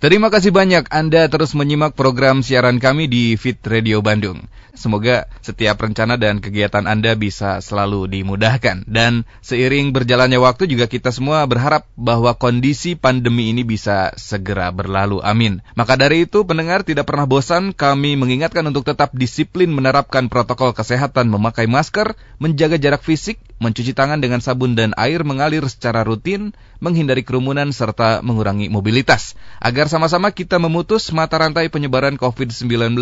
Terima kasih banyak Anda terus menyimak program siaran kami di Fit Radio Bandung. Semoga setiap rencana dan kegiatan Anda bisa selalu dimudahkan. Dan seiring berjalannya waktu juga kita semua berharap bahwa kondisi pandemi ini bisa segera berlalu. Amin. Maka dari itu pendengar tidak pernah bosan kami mengingatkan untuk tetap disiplin menerapkan protokol kesehatan memakai masker, menjaga jarak fisik, mencuci tangan dengan sabun dan air mengalir secara rutin, menghindari kerumunan serta mengurangi mobilitas. Agar sama-sama kita memutus mata rantai penyebaran COVID-19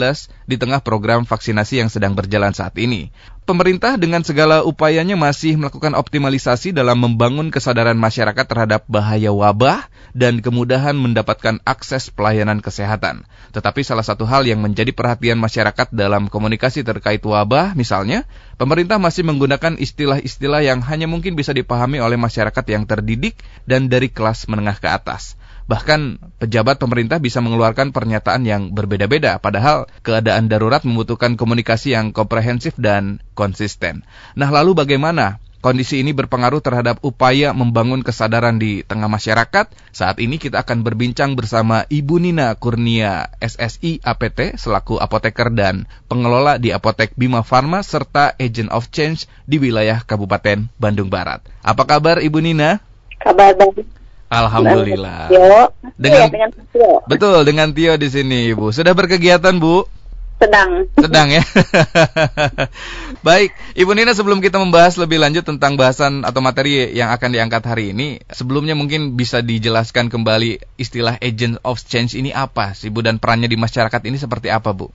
di tengah program vaksinasi yang sedang berjalan saat ini. Pemerintah dengan segala upayanya masih melakukan optimalisasi dalam membangun kesadaran masyarakat terhadap bahaya wabah dan kemudahan mendapatkan akses pelayanan kesehatan. Tetapi salah satu hal yang menjadi perhatian masyarakat dalam komunikasi terkait wabah misalnya, pemerintah masih menggunakan istilah-istilah yang hanya mungkin bisa dipahami oleh masyarakat yang terdidik dan dari kelas menengah ke atas. Bahkan pejabat pemerintah bisa mengeluarkan pernyataan yang berbeda-beda, padahal keadaan darurat membutuhkan komunikasi yang komprehensif dan konsisten. Nah, lalu bagaimana Kondisi ini berpengaruh terhadap upaya membangun kesadaran di tengah masyarakat. Saat ini kita akan berbincang bersama Ibu Nina Kurnia, SSI APT, selaku apoteker dan pengelola di Apotek Bima Farma, serta Agent of Change di wilayah Kabupaten Bandung Barat. Apa kabar Ibu Nina? Kabar baik. Alhamdulillah. Tio. Dengan, Iya, dengan Tio. betul dengan Tio di sini, Ibu. Sudah berkegiatan, Bu? Sedang. Sedang ya. Baik, Ibu Nina sebelum kita membahas lebih lanjut tentang bahasan atau materi yang akan diangkat hari ini, sebelumnya mungkin bisa dijelaskan kembali istilah agent of change ini apa sih Bu dan perannya di masyarakat ini seperti apa, Bu?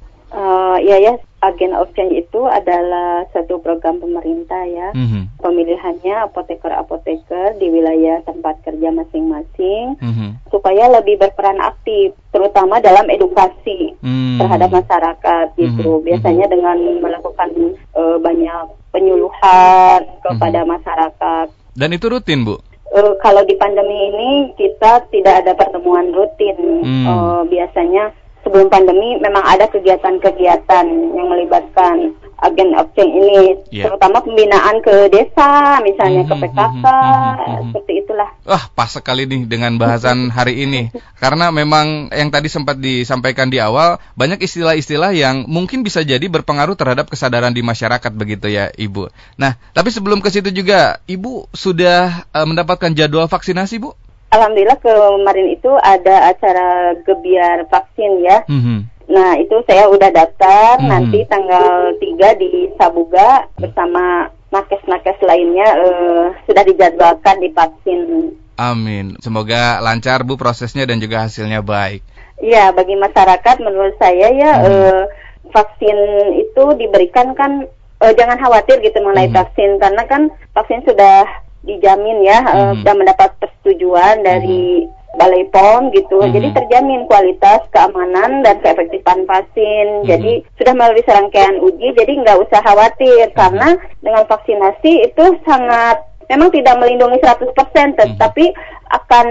Ya ya, Agen of Change itu adalah satu program pemerintah ya. Mhm, Pemilihannya apoteker-apoteker di wilayah tempat kerja masing-masing mhm. supaya lebih berperan aktif, terutama dalam edukasi Hmm. terhadap masyarakat gitu. Mhm, Biasanya dengan melakukan eh, banyak penyuluhan kepada masyarakat. Dan itu rutin, Bu? Eh, kalau di pandemi ini kita tidak ada pertemuan rutin. Hmm. Eh, biasanya sebelum pandemi memang ada kegiatan-kegiatan yang melibatkan agen change ini, Iya. terutama pembinaan ke desa, misalnya ke Mhm, PKK, mhm, mhm, mhm. seperti itulah. Wah, pas sekali nih dengan bahasan hari ini. Karena memang yang tadi sempat disampaikan di awal, banyak istilah-istilah yang mungkin bisa jadi berpengaruh terhadap kesadaran di masyarakat begitu ya, Ibu. Nah, tapi sebelum ke situ juga, Ibu sudah eh, mendapatkan jadwal vaksinasi, Bu? Alhamdulillah kemarin itu ada acara gebiar vaksin ya. Mhm. Nah, itu saya udah daftar Mhm. nanti tanggal 3 di Sabuga bersama nakes-nakes lainnya eh, sudah dijadwalkan divaksin. Amin. Semoga lancar, Bu, prosesnya dan juga hasilnya baik. Iya, bagi masyarakat menurut saya ya Mhm. eh, vaksin itu diberikan kan eh, jangan khawatir gitu mengenai Mhm. vaksin karena kan vaksin sudah dijamin ya eh, Mhm. sudah mendapat persetujuan dari Balai POM gitu. Mhm. Jadi terjamin kualitas, keamanan dan keefektifan vaksin. Mhm. Jadi sudah melalui serangkaian uji jadi nggak usah khawatir Mhm. karena dengan vaksinasi itu sangat memang tidak melindungi 100% Mhm. tetapi akan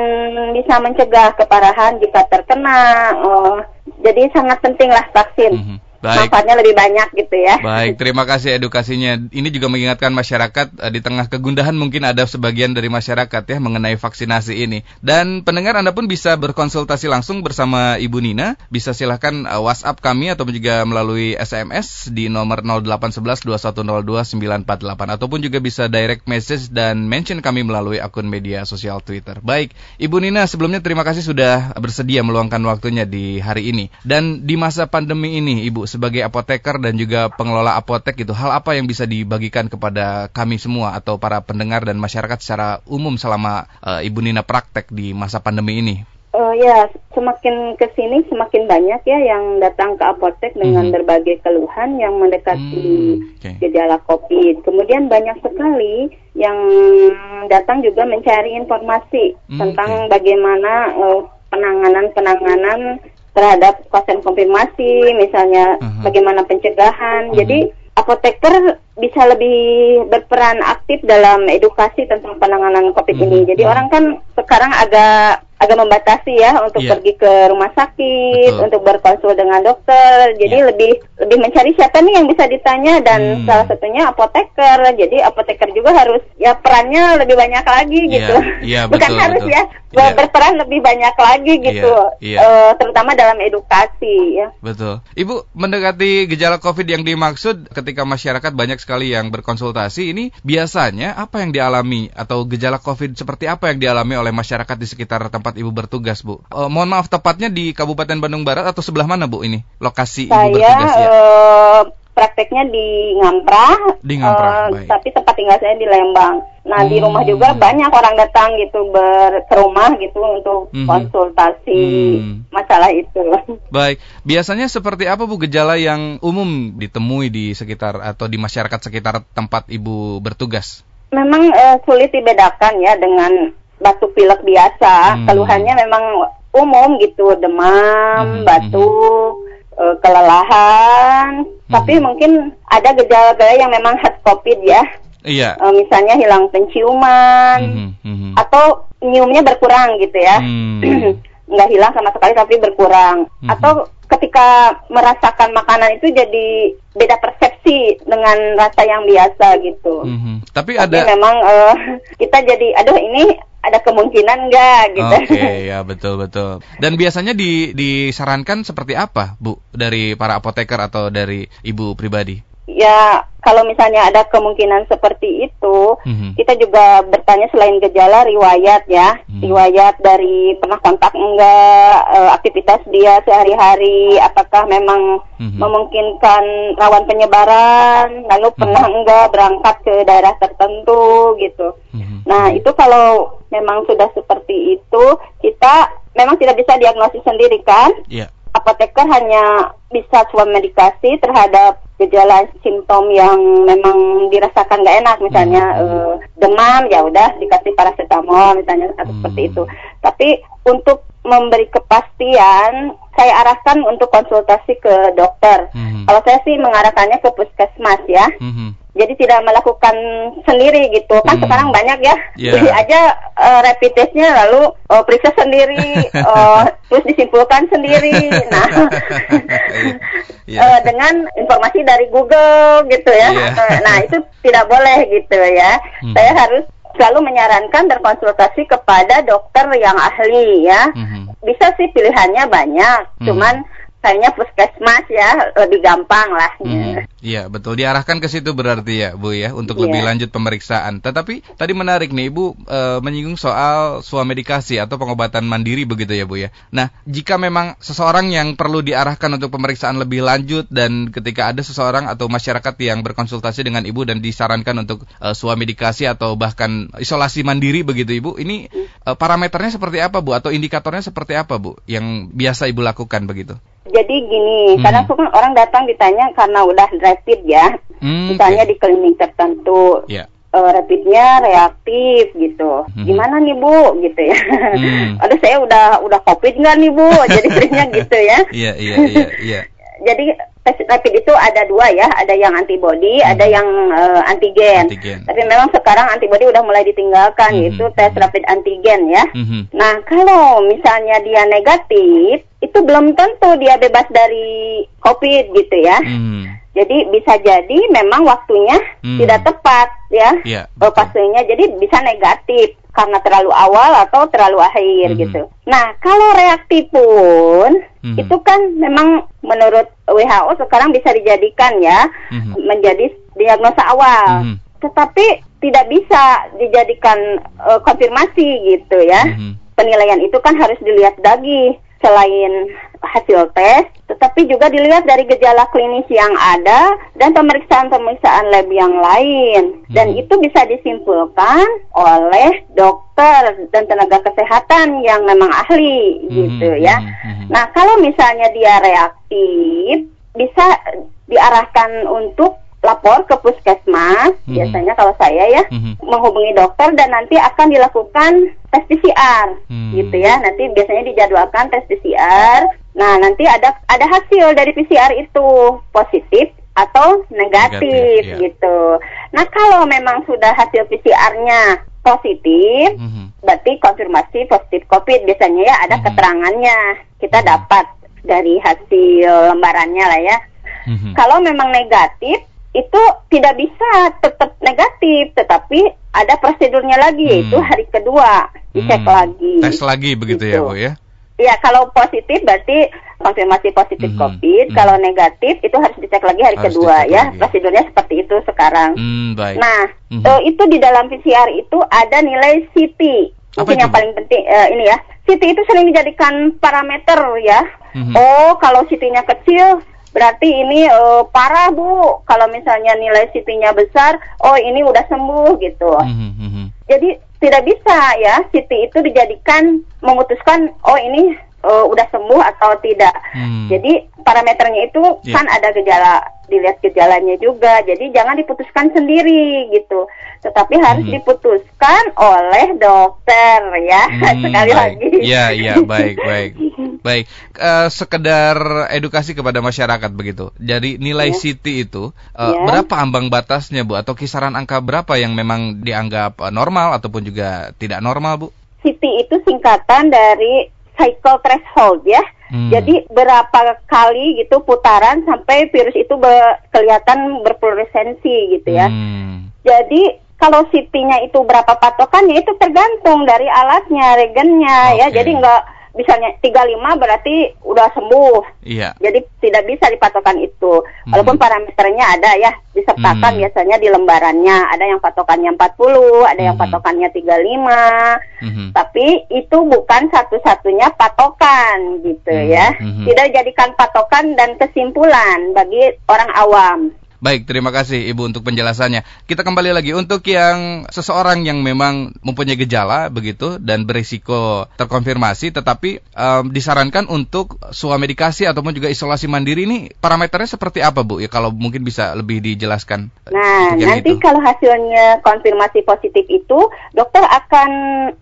bisa mencegah keparahan jika terkena. eh, jadi sangat pentinglah vaksin. Mhm. Baik. Manfaatnya lebih banyak gitu ya. Baik, terima kasih edukasinya. Ini juga mengingatkan masyarakat eh, di tengah kegundahan mungkin ada sebagian dari masyarakat ya mengenai vaksinasi ini. Dan pendengar Anda pun bisa berkonsultasi langsung bersama Ibu Nina. Bisa silahkan eh, WhatsApp kami atau juga melalui SMS di nomor 0811-2102-948 ataupun juga bisa direct message dan mention kami melalui akun media sosial Twitter. Baik, Ibu Nina sebelumnya terima kasih sudah bersedia meluangkan waktunya di hari ini. Dan di masa pandemi ini, Ibu sebagai apoteker dan juga pengelola apotek itu hal apa yang bisa dibagikan kepada kami semua atau para pendengar dan masyarakat secara umum selama eh, Ibu Nina praktek di masa pandemi ini? Eh, ya, semakin ke sini semakin banyak ya yang datang ke apotek dengan Mhm. berbagai keluhan yang mendekati Hmm, oke. gejala COVID. Kemudian banyak sekali yang datang juga mencari informasi Hmm, tentang oke. bagaimana eh, penanganan-penanganan terhadap pasien konfirmasi, misalnya Mhm. bagaimana pencegahan. Mhm. Jadi apoteker bisa lebih berperan aktif dalam edukasi tentang penanganan COVID ini. Mhm. Jadi orang kan sekarang agak agak membatasi ya untuk Iya. pergi ke rumah sakit, Betul. untuk berkonsul dengan dokter. Jadi Iya. lebih lebih mencari siapa nih yang bisa ditanya dan Hmm. salah satunya apoteker. Jadi apoteker juga harus ya perannya lebih banyak lagi Iya, gitu. iya, Bukan betul, harus betul. ya Iya. berperan lebih banyak lagi gitu. iya. Eh, terutama dalam edukasi ya. Betul. Ibu mendekati gejala COVID yang dimaksud ketika masyarakat banyak sekali yang berkonsultasi ini biasanya apa yang dialami atau gejala COVID seperti apa yang dialami oleh masyarakat di sekitar tempat Ibu bertugas, Bu? Eh, mohon maaf tepatnya di Kabupaten Bandung Barat atau sebelah mana, Bu ini? Lokasi Ibu Saya bertugas ya. eh, prakteknya di Ngamprah, Di Ngamprah, baik. tapi tempat tinggal saya di Lembang. Nah di Hmm. rumah juga banyak orang datang gitu ber ke rumah gitu untuk Mhm. konsultasi Hmm. masalah itu. Baik, biasanya seperti apa Bu gejala yang umum ditemui di sekitar atau di masyarakat sekitar tempat Ibu bertugas? Memang eh, sulit dibedakan ya dengan batuk pilek biasa. Hmm. Keluhannya memang umum gitu, demam, Mhm, batuk, eh, kelelahan. Tapi Mhm. mungkin ada gejala-gejala yang memang khas COVID ya. Iya. Eh, misalnya hilang penciuman Mhm, mhm. atau nyiumnya berkurang gitu ya. Hmm. Nggak hilang sama sekali tapi berkurang. Mhm. Atau ketika merasakan makanan itu jadi beda persepsi dengan rasa yang biasa gitu. Mhm. Tapi Tapi ada memang eh, kita jadi aduh ini ada kemungkinan nggak gitu. Oke, ya betul betul. Dan biasanya di, disarankan seperti apa, Bu, dari para apoteker atau dari ibu pribadi? Ya kalau misalnya ada kemungkinan seperti itu, Mhm. kita juga bertanya selain gejala riwayat ya, Hmm. riwayat dari pernah kontak enggak, eh, aktivitas dia sehari-hari, apakah memang Mhm. memungkinkan rawan penyebaran, lalu pernah enggak berangkat ke daerah tertentu gitu. Mhm. Nah itu kalau memang sudah seperti itu, kita memang tidak bisa diagnosis sendiri kan? Iya. Apoteker hanya bisa swab medikasi terhadap gejala simptom yang memang dirasakan nggak enak misalnya Hmm. eh, demam ya udah dikasih paracetamol misalnya atau Hmm. seperti itu tapi untuk memberi kepastian saya arahkan untuk konsultasi ke dokter Mhm. kalau saya sih mengarahkannya ke puskesmas ya Mhm. Jadi tidak melakukan sendiri gitu kan Hmm. sekarang banyak ya Iya. beli aja eh, rapid testnya lalu eh, periksa sendiri eh, terus disimpulkan sendiri nah Iya. eh, dengan informasi dari Google gitu ya Iya. Atau- nah itu tidak boleh gitu ya Hmm. saya harus selalu menyarankan berkonsultasi kepada dokter yang ahli ya Mhm. bisa sih pilihannya banyak Hmm. cuman kayaknya puskesmas ya lebih gampang lah Mhm. Iya, betul. Diarahkan ke situ berarti ya, Bu ya, untuk Iya. lebih lanjut pemeriksaan. Tetapi tadi menarik nih, Ibu e, menyinggung soal swamedikasi atau pengobatan mandiri begitu ya, Bu ya. Nah, jika memang seseorang yang perlu diarahkan untuk pemeriksaan lebih lanjut dan ketika ada seseorang atau masyarakat yang berkonsultasi dengan Ibu dan disarankan untuk e, swamedikasi atau bahkan isolasi mandiri begitu, Ibu, ini e, parameternya seperti apa, Bu? Atau indikatornya seperti apa, Bu? Yang biasa Ibu lakukan begitu? Jadi gini, Hmm. kadang tuh kan orang datang ditanya karena udah rapid ya, Hmm, misalnya oke. di klinik tertentu, Ya. eh, rapidnya reaktif gitu. Hmm. Gimana nih bu, gitu ya? Hmm. Aduh saya udah udah covid nggak nih bu? Jadi seringnya gitu ya. Iya, iya, iya, iya. Jadi tes rapid itu ada dua ya, ada yang antibody, ada yang eh, antigen. Hmm. Antigen. Tapi memang sekarang antibody udah mulai ditinggalkan, Mhm. yaitu tes rapid antigen ya. Mhm. Nah, kalau misalnya dia negatif, itu belum tentu dia bebas dari COVID gitu ya. Mhm. Jadi bisa jadi memang waktunya Hmm. tidak tepat ya. Iya, Oh, fasenya jadi bisa negatif karena terlalu awal atau terlalu akhir Mhm. gitu. Nah, kalau reaktif pun Mhm. itu kan memang menurut WHO sekarang bisa dijadikan ya Mhm. menjadi diagnosa awal. Mhm. Tetapi tidak bisa dijadikan eh, konfirmasi gitu ya Mhm. penilaian itu kan harus dilihat lagi selain hasil tes, tetapi juga dilihat dari gejala klinis yang ada dan pemeriksaan-pemeriksaan lab yang lain. Dan Hmm. itu bisa disimpulkan oleh dokter dan tenaga kesehatan yang memang ahli gitu Mhm, ya. mhm, mhm. Nah, kalau misalnya dia reaktif, bisa diarahkan untuk lapor ke puskesmas, Mhm. biasanya kalau saya ya, Mhm. menghubungi dokter dan nanti akan dilakukan tes PCR Hmm. gitu ya. Nanti biasanya dijadwalkan tes PCR. Nah, nanti ada ada hasil dari PCR itu positif, atau negatif, Negatif, ya. gitu. Nah kalau memang sudah hasil PCR-nya positif, Mhm. berarti konfirmasi positif COVID biasanya ya ada Mhm. keterangannya kita Mhm. dapat dari hasil lembarannya lah ya. Mhm. Kalau memang negatif itu tidak bisa tetap negatif, tetapi ada prosedurnya lagi Hmm. yaitu hari kedua dicek Hmm. lagi. Tes lagi begitu ya, Gitu. Bu ya? Ya kalau positif berarti konfirmasi positif Mhm. COVID. Mhm. Kalau negatif itu harus dicek lagi hari Harus kedua ya. lagi. Prosedurnya seperti itu sekarang. Hmm, baik. Nah, Mhm. eh, itu di dalam PCR itu ada nilai CT. Apa Mungkin itu, yang paling penting eh, ini ya. CT itu sering dijadikan parameter ya. Mhm. Oh, kalau CT-nya kecil berarti ini eh, parah, Bu. Kalau misalnya nilai CT-nya besar, oh ini udah sembuh gitu. Mhm, mhm. Jadi tidak bisa ya CT itu dijadikan memutuskan oh ini eh, udah sembuh atau tidak. Hmm. Jadi parameternya itu Iya. kan ada gejala, dilihat gejalanya juga. Jadi jangan diputuskan sendiri gitu. Tetapi harus Mhm. diputuskan oleh dokter ya. Hmm, Sekali baik. lagi. Iya, iya, baik, baik. Baik, Eh, sekedar edukasi kepada masyarakat begitu. Jadi nilai Ya. CT itu eh, Ya. berapa ambang batasnya, Bu? Atau kisaran angka berapa yang memang dianggap normal ataupun juga tidak normal, Bu? CT itu singkatan dari cycle threshold ya. Hmm. Jadi berapa kali gitu putaran sampai virus itu be- kelihatan berfluoresensi gitu ya. Hmm. Jadi kalau CT-nya itu berapa patokannya itu tergantung dari alatnya, regennya ya. Oke. Jadi nggak misalnya 35 berarti udah sembuh. Iya. Jadi tidak bisa dipatokan itu. Hmm. Walaupun parameternya ada ya disertakan Hmm. biasanya di lembarannya. Ada yang patokannya 40, ada yang Hmm. patokannya 35. Mhm. Tapi itu bukan satu-satunya patokan gitu Hmm, ya. hmm. Tidak dijadikan patokan dan kesimpulan bagi orang awam. Baik, terima kasih Ibu untuk penjelasannya. Kita kembali lagi untuk yang seseorang yang memang mempunyai gejala begitu dan berisiko terkonfirmasi tetapi em, disarankan untuk swamedikasi ataupun juga isolasi mandiri ini parameternya seperti apa Bu? Ya kalau mungkin bisa lebih dijelaskan. Nah, nanti itu. kalau hasilnya konfirmasi positif itu, dokter akan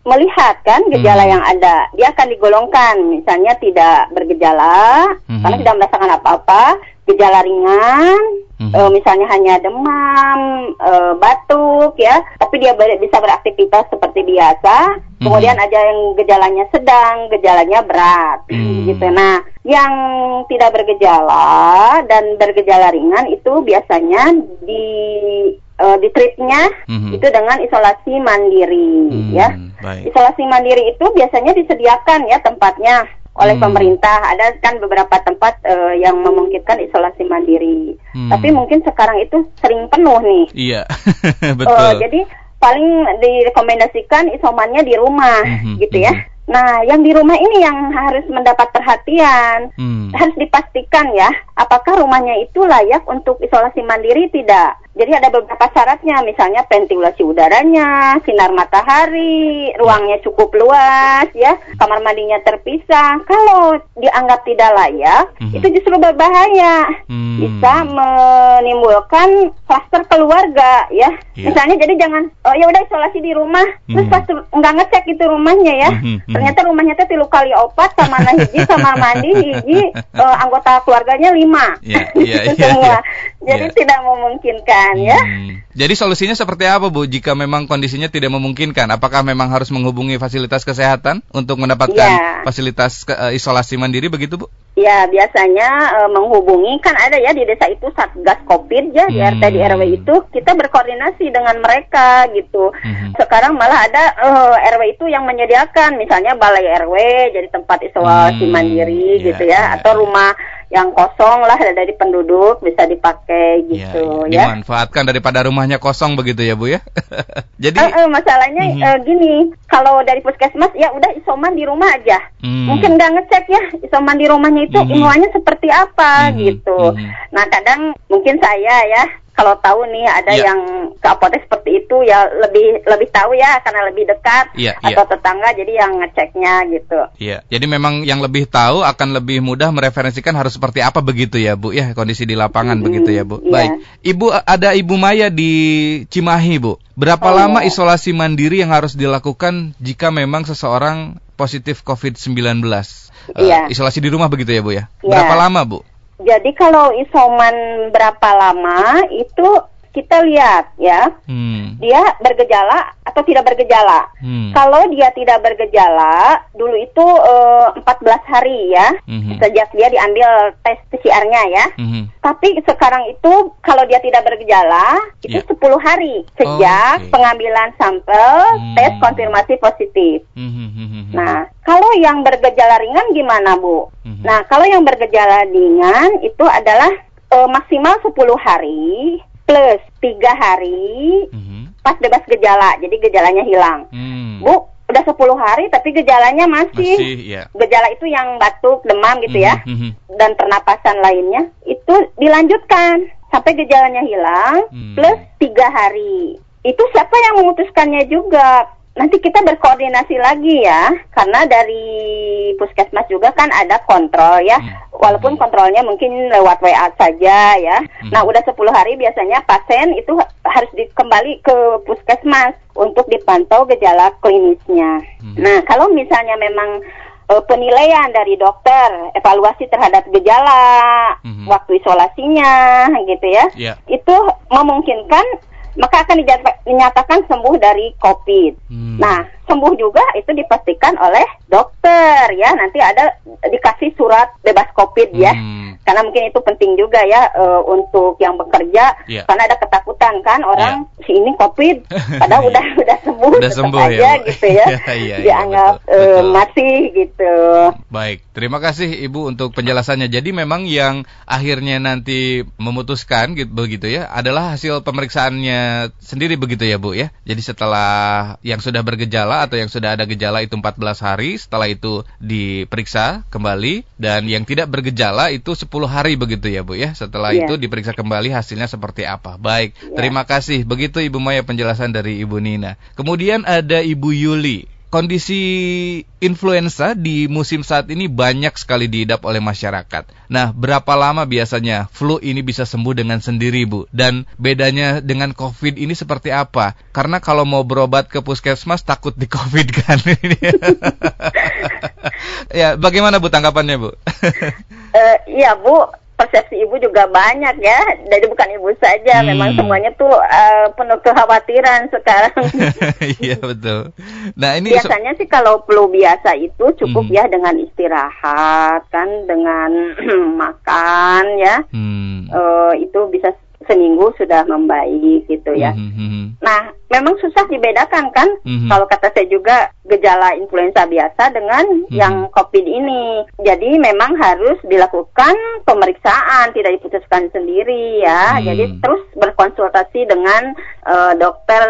melihat kan gejala Hmm. yang ada. Dia akan digolongkan, misalnya tidak bergejala, Mhm. karena tidak merasakan apa-apa, gejala ringan, Mhm. eh, misalnya hanya demam, eh, batuk, ya, tapi dia ber- bisa beraktivitas seperti biasa. Mhm. Kemudian ada yang gejalanya sedang, gejalanya berat, Hmm. gitu. Nah, yang tidak bergejala dan bergejala ringan itu biasanya di eh, di treatnya Mhm. itu dengan isolasi mandiri, Hmm, ya. Baik. Isolasi mandiri itu biasanya disediakan ya tempatnya oleh Hmm. pemerintah. Ada kan beberapa tempat eh, yang memungkinkan isolasi mandiri. Hmm. Tapi mungkin sekarang itu sering penuh nih. Iya. Eh, Betul. jadi paling direkomendasikan isomannya di rumah Mhm, gitu ya. mhm. Nah, yang di rumah ini yang harus mendapat perhatian. Hmm. Harus dipastikan ya, apakah rumahnya itu layak untuk isolasi mandiri tidak. Jadi ada beberapa syaratnya, misalnya ventilasi udaranya, sinar matahari, ruangnya cukup luas ya, kamar mandinya terpisah. Kalau dianggap tidak layak, Mhm. itu justru berbahaya. Hmm. Bisa menimbulkan klaster keluarga ya. Iya. Misalnya jadi jangan oh ya udah isolasi di rumah, terus Mhm. pas nggak ngecek itu rumahnya ya. Mhm, mhm. Ternyata rumahnya teh tilu kali opat sama hiji sama mandi hiji eh, anggota keluarganya lima. Iya, Itu iya, semua. iya. Jadi Iya. tidak memungkinkan ya. Hmm. Jadi solusinya seperti apa Bu jika memang kondisinya tidak memungkinkan? Apakah memang harus menghubungi fasilitas kesehatan untuk mendapatkan Iya. fasilitas ke- eh, isolasi mandiri begitu Bu? Ya biasanya eh, menghubungi kan ada ya di desa itu satgas covid ya di Hmm. RT di RW itu kita berkoordinasi dengan mereka gitu. Mhm. Sekarang malah ada eh, RW itu yang menyediakan misalnya balai RW jadi tempat isolasi Hmm, mandiri iya, gitu ya atau iya. rumah yang kosong lah dari penduduk bisa dipakai Iya, gitu iya. ya. Dimanfaatkan daripada rumahnya kosong begitu ya Bu ya? Jadi Eh, eh, masalahnya Mhm. eh, gini, kalau dari puskesmas ya udah isoman di rumah aja. Hmm. Mungkin nggak ngecek ya isoman di rumahnya itu Mhm. imbauannya seperti apa Mhm, gitu. mhm. Nah kadang mungkin saya ya kalau tahu nih ada Iya. yang ke apotek seperti itu ya lebih lebih tahu ya karena lebih dekat Iya, atau tetangga jadi yang ngeceknya gitu. Iya, jadi memang yang lebih tahu akan lebih mudah mereferensikan harus seperti apa begitu ya Bu ya kondisi di lapangan Mm-mm, begitu ya Bu. iya. Baik, Ibu ada Ibu Maya di Cimahi Bu. Berapa Oh. lama isolasi mandiri yang harus dilakukan jika memang seseorang positif COVID-19? Eh, Iya. isolasi di rumah begitu ya Bu ya. Iya. Berapa lama Bu? Jadi kalau isoman berapa lama itu kita lihat ya, Hmm. dia bergejala atau tidak bergejala. Hmm. Kalau dia tidak bergejala, dulu itu eh, 14 hari ya, Mhm. sejak dia diambil tes PCR-nya ya. Mhm. Tapi sekarang itu kalau dia tidak bergejala, itu Ya. 10 hari sejak Oke. pengambilan sampel Hmm. tes konfirmasi positif. Mhm. Mhm. Nah, kalau yang bergejala ringan gimana, Bu? Mhm. Nah, kalau yang bergejala ringan itu adalah eh, maksimal 10 hari plus 3 hari Mhm. pas bebas gejala. Jadi gejalanya hilang. Hmm. Bu, udah 10 hari tapi gejalanya masih, Masih ya. gejala itu yang batuk, demam gitu ya Mhm. Mhm. dan pernapasan lainnya itu dilanjutkan sampai gejalanya hilang Hmm. plus tiga hari. Itu siapa yang memutuskannya juga? Nanti kita berkoordinasi lagi ya, karena dari puskesmas juga kan ada kontrol ya. Hmm. Walaupun kontrolnya mungkin lewat WA saja ya. Hmm. Nah, udah 10 hari biasanya pasien itu ha- harus kembali ke puskesmas untuk dipantau gejala klinisnya. Hmm. Nah, kalau misalnya memang eh, penilaian dari dokter, evaluasi terhadap gejala, Mhm. waktu isolasinya, gitu ya, Ya. itu memungkinkan maka akan dinyatakan sembuh dari COVID. Hmm. Nah, sembuh juga itu dipastikan oleh dokter ya. Nanti ada dikasih surat bebas COVID ya. Hmm. Karena mungkin itu penting juga ya eh, untuk yang bekerja Iya. karena ada ketakutan kan orang si ini COVID padahal udah udah sembuh Udah sembuh ya, aja Bu. gitu ya. Iya, iya, iya, Dianggap betul, eh, betul. masih gitu. Baik, terima kasih Ibu untuk penjelasannya. Jadi memang yang akhirnya nanti memutuskan gitu begitu ya adalah hasil pemeriksaannya sendiri begitu ya Bu ya. Jadi setelah yang sudah bergejala atau yang sudah ada gejala itu 14 hari, setelah itu diperiksa kembali dan yang tidak bergejala itu 10 hari begitu ya Bu ya. Setelah Iya. itu diperiksa kembali hasilnya seperti apa. Baik, Iya. terima kasih. Begitu Ibu Maya penjelasan dari Ibu Nina. Kemudian ada Ibu Yuli. Kondisi influenza di musim saat ini banyak sekali diidap oleh masyarakat. Nah, berapa lama biasanya flu ini bisa sembuh dengan sendiri, Bu? Dan bedanya dengan COVID ini seperti apa? Karena kalau mau berobat ke puskesmas takut di COVID kan. ya, bagaimana Bu tanggapannya, Bu? Eh, iya Bu, persepsi ibu juga banyak ya. Jadi bukan ibu saja, Hmm. memang semuanya tuh eh, penuh kekhawatiran sekarang. Iya, betul. Nah, ini Biasanya sih kalau flu biasa itu cukup Mhm. ya dengan istirahat kan, dengan makan ya. Hmm. Eh, itu bisa seminggu sudah membaik gitu ya. Mhm, mhm. Nah, memang susah dibedakan kan? Mhm. Kalau kata saya juga gejala influenza biasa dengan Mhm. yang COVID ini. Jadi memang harus dilakukan pemeriksaan, tidak diputuskan sendiri ya. Hmm. Jadi terus berkonsultasi dengan eh, dokter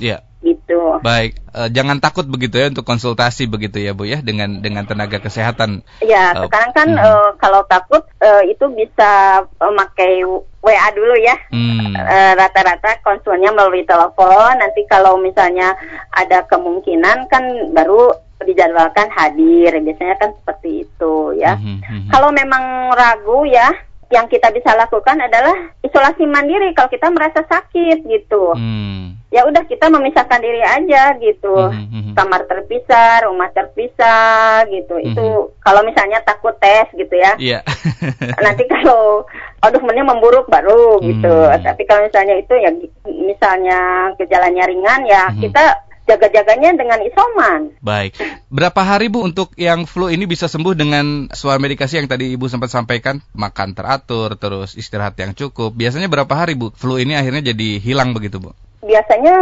Ya. Gitu. Baik, eh, jangan takut begitu ya untuk konsultasi begitu ya Bu ya dengan dengan tenaga kesehatan. Ya, Eh, sekarang kan mhm. eh, kalau takut eh, itu bisa pakai WA dulu ya. Hmm. Eh, rata-rata konsulnya melalui telepon. Nanti kalau misalnya ada kemungkinan kan baru dijadwalkan hadir. Biasanya kan seperti itu ya. Mhm, mhm. Kalau memang ragu ya, yang kita bisa lakukan adalah isolasi mandiri kalau kita merasa sakit gitu. Hmm. Ya udah kita memisahkan diri aja gitu. Mhm, mhm. Kamar terpisah, rumah terpisah gitu. Itu Mhm. kalau misalnya takut tes gitu ya. Iya. Nanti kalau aduh mending memburuk baru gitu. Hmm. Tapi kalau misalnya itu ya misalnya gejalanya ringan ya Mhm. kita jaga-jaganya dengan isoman. Baik. Berapa hari Bu untuk yang flu ini bisa sembuh dengan suara medikasi yang tadi Ibu sempat sampaikan, makan teratur, terus istirahat yang cukup. Biasanya berapa hari Bu? Flu ini akhirnya jadi hilang begitu Bu? Biasanya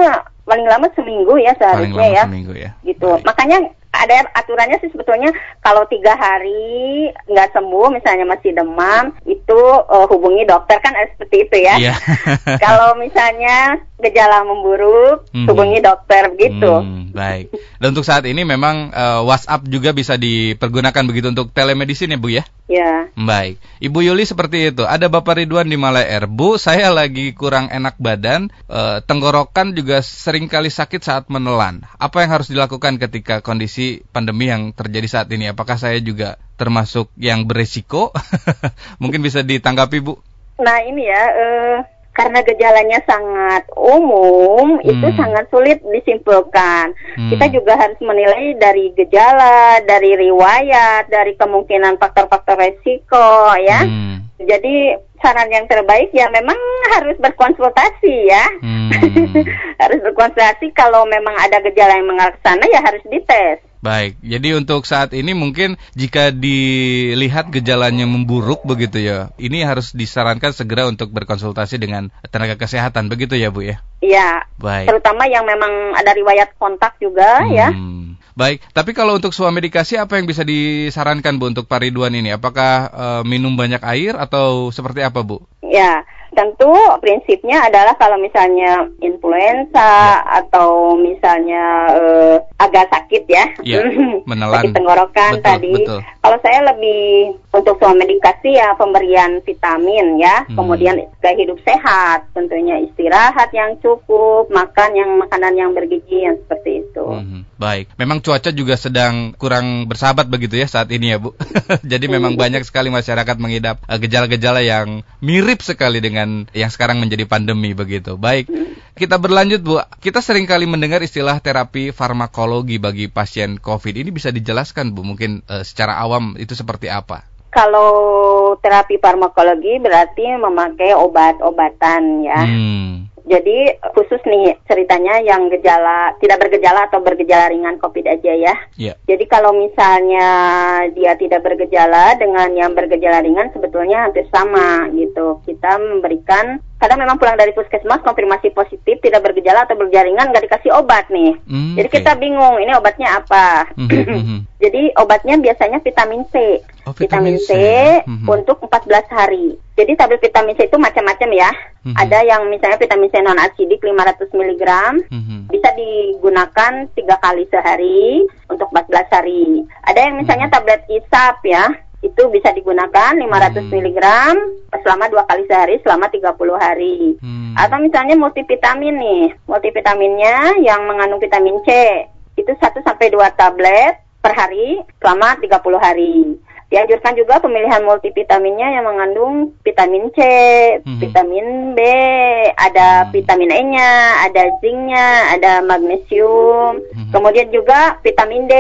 paling lama seminggu ya Paling seharusnya lama ya. seminggu ya. gitu. Baik. Makanya ada aturannya sih sebetulnya kalau tiga hari nggak sembuh, misalnya masih demam, itu eh, hubungi dokter kan ada seperti itu ya. Iya. kalau misalnya gejala memburuk, Mhm. hubungi dokter begitu. Hmm, baik. Dan untuk saat ini memang eh, WhatsApp juga bisa dipergunakan begitu untuk telemedicine ya Bu ya? Ya. Baik, Ibu Yuli seperti itu. Ada Bapak Ridwan di Malai Air. Bu, saya lagi kurang enak badan, eh, tenggorokan juga sering kali sakit saat menelan. Apa yang harus dilakukan ketika kondisi pandemi yang terjadi saat ini? Apakah saya juga termasuk yang beresiko? Mungkin bisa ditanggapi Bu. Nah ini ya, eh, karena gejalanya sangat umum, itu Hmm. sangat sulit disimpulkan. Hmm. Kita juga harus menilai dari gejala, dari riwayat, dari kemungkinan faktor-faktor resiko, ya. Hmm. Jadi saran yang terbaik ya memang harus berkonsultasi ya. Hmm. harus berkonsultasi kalau memang ada gejala yang mengarah sana ya harus dites. Baik, jadi untuk saat ini mungkin jika dilihat gejalanya memburuk begitu ya, ini harus disarankan segera untuk berkonsultasi dengan tenaga kesehatan begitu ya Bu ya? Iya. Baik. Terutama yang memang ada riwayat kontak juga ya. hmm. ya. Baik, tapi kalau untuk suami medikasi apa yang bisa disarankan Bu untuk Pak Ridwan ini? Apakah uh, minum banyak air atau seperti apa Bu? Ya, tentu prinsipnya adalah kalau misalnya influenza ya. atau misalnya uh, agak sakit ya, ya menelan sakit tenggorokan betul, tadi. Betul. Kalau saya lebih untuk semua medikasi ya pemberian vitamin ya, hmm. kemudian gaya hidup sehat, tentunya istirahat yang cukup, makan yang makanan yang bergizi yang seperti itu. Hmm. Baik, memang cuaca juga sedang kurang bersahabat begitu ya saat ini ya Bu. Jadi memang hmm. banyak sekali masyarakat mengidap eh, gejala-gejala yang mirip sekali dengan yang sekarang menjadi pandemi begitu. Baik, hmm. kita berlanjut Bu. Kita sering kali mendengar istilah terapi farmakologi bagi pasien COVID. Ini bisa dijelaskan Bu mungkin uh, secara awam itu seperti apa? Kalau terapi farmakologi berarti memakai obat-obatan ya. Hmm. Jadi khusus nih ceritanya yang gejala tidak bergejala atau bergejala ringan COVID aja ya. Yeah. Jadi kalau misalnya dia tidak bergejala dengan yang bergejala ringan sebetulnya hampir sama gitu. Kita memberikan kadang memang pulang dari puskesmas konfirmasi positif tidak bergejala atau bergejala ringan nggak dikasih obat nih. Mm, Jadi okay. kita bingung ini obatnya apa. Mm -hmm. Jadi obatnya biasanya vitamin C. Oh, vitamin, vitamin C, C mm -hmm. untuk 14 hari. Jadi tablet vitamin C itu macam-macam ya. Mm -hmm. Ada yang misalnya vitamin C non asidik 500 mg mm -hmm. bisa digunakan tiga kali sehari untuk 14 hari. Ada yang misalnya mm -hmm. tablet ISAP ya itu bisa digunakan 500 hmm. mg selama dua kali sehari selama 30 hari. Hmm. Atau misalnya multivitamin nih, multivitaminnya yang mengandung vitamin C itu 1 sampai 2 tablet per hari selama 30 hari. Dianjurkan juga pemilihan multivitaminnya yang mengandung vitamin C, hmm. vitamin B, ada hmm. vitamin E-nya, ada zinc-nya, ada magnesium, hmm. kemudian juga vitamin D.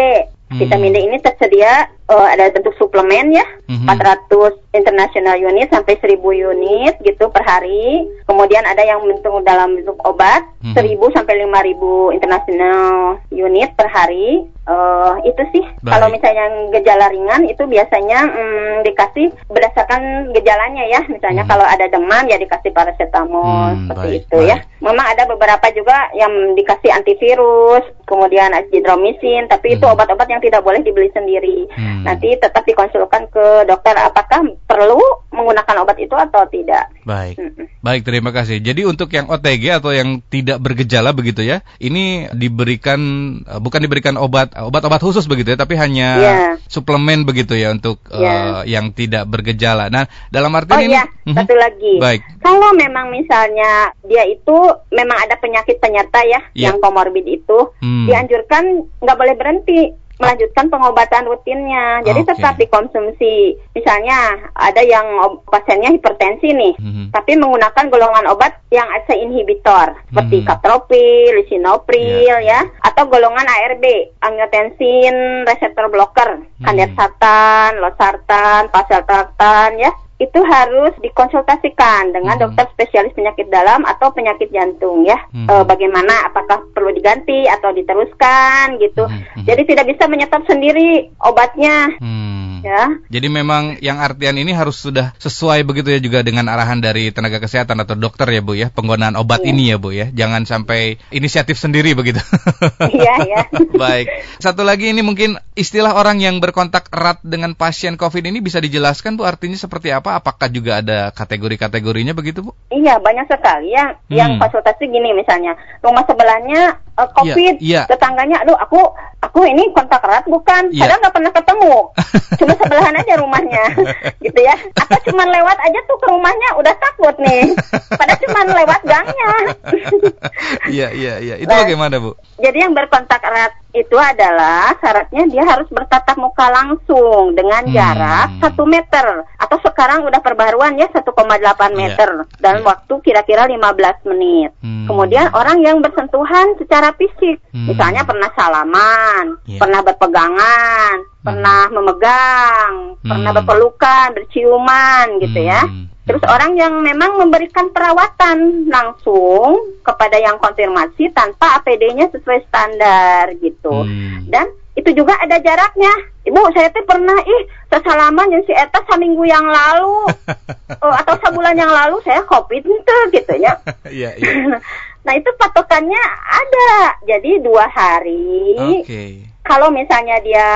Hmm. Vitamin D ini tersedia uh, ada bentuk suplemen ya, mm-hmm. 400 international unit sampai 1000 unit gitu per hari. Kemudian ada yang bentuk dalam bentuk obat, mm-hmm. 1000 sampai 5000 international unit per hari. Uh, itu sih kalau misalnya gejala ringan itu biasanya um, dikasih berdasarkan gejalanya ya. Misalnya hmm. kalau ada demam ya dikasih paracetamol hmm, seperti baik, itu baik. ya. Memang ada beberapa juga yang dikasih antivirus, kemudian azithromycin, tapi hmm. itu obat-obat yang tidak boleh dibeli sendiri. Hmm. Nanti tetap dikonsulkan ke dokter apakah perlu menggunakan obat itu atau tidak. Baik. Hmm. Baik, terima kasih. Jadi untuk yang OTG atau yang tidak bergejala begitu ya, ini diberikan eh, bukan diberikan obat obat-obat khusus begitu ya, tapi hanya yeah. suplemen begitu ya untuk yeah. Iya. uh, yang tidak bergejala. Nah, dalam arti oh, ini iya, uh satu lagi. Baik. Kalau memang misalnya dia itu memang ada penyakit penyerta ya, yeah. yang komorbid itu, hmm. dianjurkan nggak boleh berhenti melanjutkan pengobatan rutinnya. Jadi okay. tetap dikonsumsi. Misalnya ada yang pasiennya hipertensi nih, mm-hmm. tapi menggunakan golongan obat yang ACE inhibitor seperti mm-hmm. katropil, lisinopril yeah. ya, atau golongan ARB, angiotensin reseptor blocker, mm-hmm. kandersatan, losartan, pasteltartan ya itu harus dikonsultasikan dengan hmm. dokter spesialis penyakit dalam atau penyakit jantung ya. Hmm. E, bagaimana apakah perlu diganti atau diteruskan gitu. Hmm. hmm. Jadi tidak bisa menyetop sendiri obatnya. Hmm ya. Jadi memang yang artian ini harus sudah sesuai begitu ya juga dengan arahan dari tenaga kesehatan atau dokter ya Bu ya, penggunaan obat iya. ini ya Bu ya. Jangan sampai inisiatif sendiri begitu. Iya ya. Baik. Satu lagi ini mungkin istilah orang yang berkontak erat dengan pasien COVID ini bisa dijelaskan Bu artinya seperti apa? Apakah juga ada kategori-kategorinya begitu Bu? Iya, banyak sekali ya. Hmm. Yang gini misalnya, rumah sebelahnya uh, COVID, ya, ya. tetangganya, aduh aku aku ini kontak erat bukan, ya. padahal nggak pernah ketemu, cuma sebelahan aja rumahnya, gitu ya. Atau cuma lewat aja tuh ke rumahnya udah takut nih, padahal cuma lewat gangnya. Iya iya iya, itu nah, bagaimana bu? Jadi yang berkontak erat itu adalah syaratnya dia harus bertatap muka langsung dengan hmm. jarak satu meter atau sekarang udah perbaruan ya 1,8 meter yeah. dalam yeah. waktu kira-kira 15 menit. Hmm. Kemudian orang yang bersentuhan secara secara fisik. Hmm. Misalnya pernah salaman, Iya. pernah berpegangan, pernah memegang, pernah Hmm. berpelukan, berciuman gitu ya. Hmm. Terus orang yang memang memberikan perawatan langsung kepada yang konfirmasi tanpa APD-nya sesuai standar gitu. Hmm. Dan itu juga ada jaraknya. Ibu, saya tuh pernah ih sesalaman yang si Eta seminggu yang lalu oh, atau sebulan yang lalu saya covid itu gitu ya. Iya, iya. nah itu patokannya ada. Jadi dua hari. Oke. Kalau misalnya dia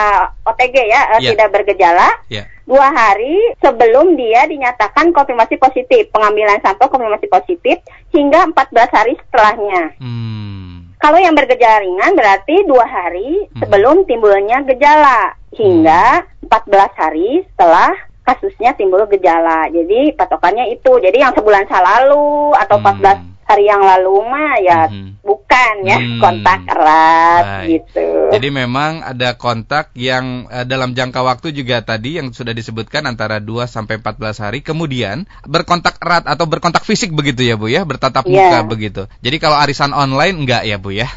OTG ya, eh, Ya. tidak bergejala, Ya. dua hari sebelum dia dinyatakan konfirmasi positif, pengambilan sampel konfirmasi positif hingga 14 hari setelahnya. Hmm. Kalau yang bergejala ringan berarti dua hari Hmm. sebelum timbulnya gejala hingga 14 hari setelah kasusnya timbul gejala. Jadi patokannya itu. Jadi yang sebulan lalu atau Hmm. 14 hari yang lalu mah ya Mhm. bukan ya Hmm. kontak erat Baik. gitu. Jadi memang ada kontak yang eh, dalam jangka waktu juga tadi yang sudah disebutkan antara 2 sampai 14 hari kemudian berkontak erat atau berkontak fisik begitu ya Bu ya, bertatap Iya. muka begitu. Jadi kalau arisan online enggak ya Bu ya.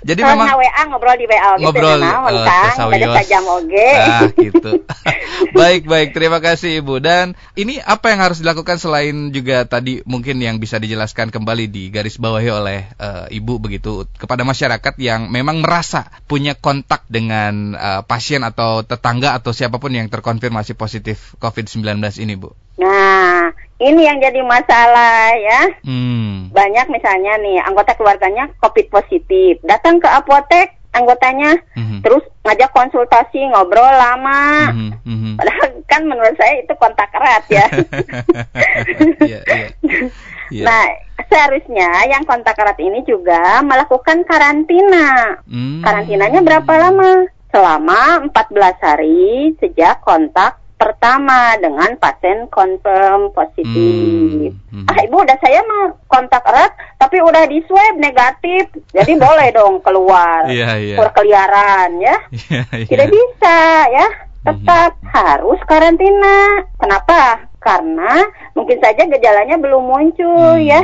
Jadi Kalau memang WA ngobrol di WA gitu ngobrol naon, eh, Kang. sajam oge. Ah, gitu. baik, baik. Terima kasih Ibu. Dan ini apa yang harus dilakukan selain juga tadi mungkin yang bisa dijelaskan kembali di garis bawahi oleh eh, Ibu begitu kepada masyarakat yang memang merasa punya kontak dengan eh, pasien atau tetangga atau siapa pun yang terkonfirmasi positif COVID-19 ini, Bu. Nah, ini yang jadi masalah ya. Hmm. Banyak misalnya nih anggota keluarganya COVID positif, datang ke apotek anggotanya Mhm. terus ngajak konsultasi ngobrol lama. Mhm, mhm. Padahal kan menurut saya itu kontak erat ya. Iya, iya. Iya. Nah, seharusnya yang kontak erat ini juga melakukan karantina. Hmm. Karantinanya berapa lama? Selama 14 hari sejak kontak pertama dengan pasien confirm positif. Hmm, hmm. Ah, ibu udah saya mah kontak erat, tapi udah di swab negatif, jadi boleh dong keluar Iya, iya. berkeliaran ya. Iya, iya. Tidak bisa ya, tetap harus karantina. Kenapa? Karena mungkin saja gejalanya belum muncul Hmm. ya.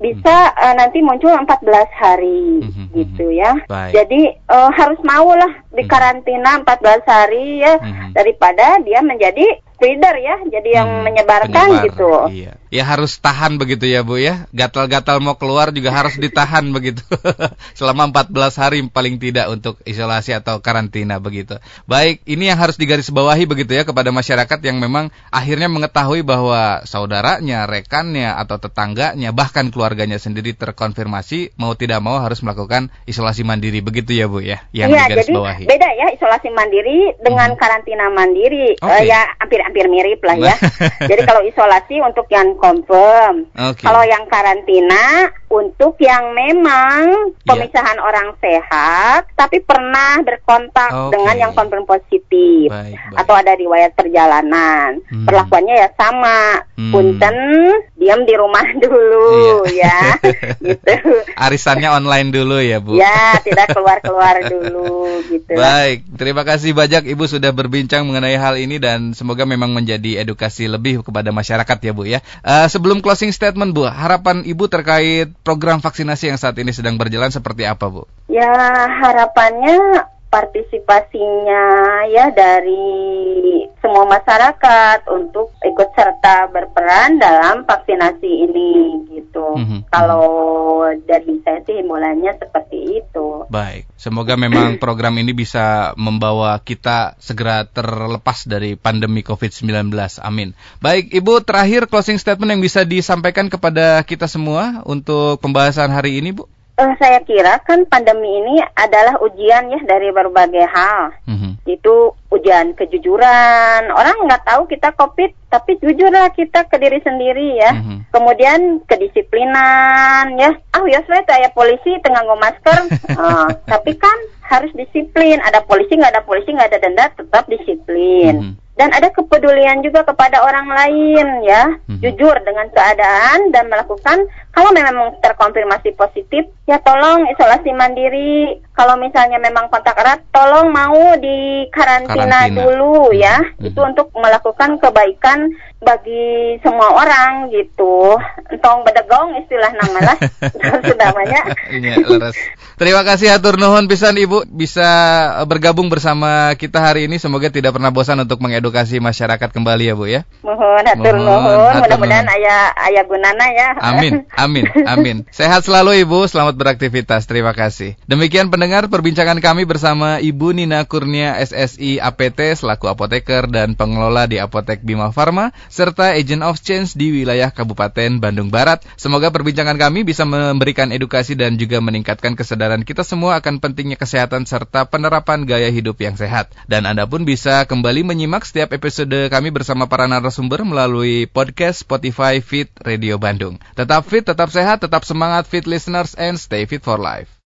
Bisa eh, nanti muncul 14 hari Mhm, gitu ya. Baik. Jadi eh, harus mau lah di karantina 14 hari ya Mhm. daripada dia menjadi spreader ya, jadi yang Hmm, menyebarkan penyebar. gitu. Iya. Ya harus tahan begitu ya Bu ya. Gatal-gatal mau keluar juga harus ditahan begitu. Selama 14 hari paling tidak untuk isolasi atau karantina begitu. Baik, ini yang harus digarisbawahi begitu ya kepada masyarakat yang memang akhirnya mengetahui bahwa saudaranya, rekannya atau tetangganya bahkan keluarganya sendiri terkonfirmasi mau tidak mau harus melakukan isolasi mandiri begitu ya Bu ya. Yang Iya, jadi digarisbawahi. beda ya isolasi mandiri dengan Mhm. karantina mandiri. Eh, ya hampir-hampir mirip lah ya. jadi kalau isolasi untuk yang confirm, Oke. kalau yang karantina untuk yang memang Iya. pemisahan orang sehat tapi pernah berkontak Oke. dengan yang confirm positif. Baik, baik. Atau ada riwayat perjalanan, Hmm. perlakuannya ya sama. Hmm. Punten, diam di rumah dulu Iya. ya, gitu. Arisannya online dulu ya Bu. Ya, tidak keluar-keluar dulu gitu. Baik, terima kasih banyak Ibu sudah berbincang mengenai hal ini dan semoga memang menjadi edukasi lebih kepada masyarakat ya Bu ya. Eh, sebelum closing statement Bu, harapan Ibu terkait program vaksinasi yang saat ini sedang berjalan seperti apa Bu? Ya, harapannya partisipasinya ya dari semua masyarakat untuk ikut serta berperan dalam vaksinasi ini gitu. Mhm. Kalau dari saya sih himbauannya seperti itu. Baik, semoga memang program ini bisa membawa kita segera terlepas dari pandemi COVID-19. Amin. Baik, Ibu, terakhir closing statement yang bisa disampaikan kepada kita semua untuk pembahasan hari ini, Bu. Eh, saya kira kan pandemi ini adalah ujian ya dari berbagai hal. Mhm. itu ujian kejujuran. Orang nggak tahu kita COVID, tapi jujurlah kita ke diri sendiri ya. Mhm. Kemudian kedisiplinan ya. Ah ya saya ya polisi tengah nggo masker. Ah, tapi kan harus disiplin. Ada polisi nggak ada polisi nggak ada denda tetap disiplin. Mhm. Dan ada kepedulian juga kepada orang lain ya. Mhm. Jujur dengan keadaan dan melakukan kalau memang terkonfirmasi positif, ya tolong isolasi mandiri. Kalau misalnya memang kontak erat, tolong mau di karantina, Karantina. dulu ya. Hmm. Itu untuk melakukan kebaikan bagi semua orang gitu. Entong bedegong istilah nama lah. Sudah banyak. Iya, leres. Terima kasih atur nuhun pisan Ibu bisa eh, bergabung bersama kita hari ini. Semoga tidak pernah bosan untuk mengedukasi masyarakat kembali ya Bu ya. Mohon hatur Mohon, nuhun, mudah-mudahan nuhun. aya aya gunana ya. Amin, amin, amin. Sehat selalu Ibu, selamat beraktivitas. Terima kasih. Demikian pendengar perbincangan kami bersama Ibu Nina Kurnia SSI APT selaku apoteker dan pengelola di Apotek Bima Farma serta Agent of Change di wilayah Kabupaten Bandung Barat. Semoga perbincangan kami bisa memberikan edukasi dan juga meningkatkan kesadaran kita semua akan pentingnya kesehatan serta penerapan gaya hidup yang sehat. Dan Anda pun bisa kembali menyimak setiap episode kami bersama para narasumber melalui podcast Spotify Fit Radio Bandung. Tetap fit, tetap sehat, tetap semangat fit listeners and stay fit for life.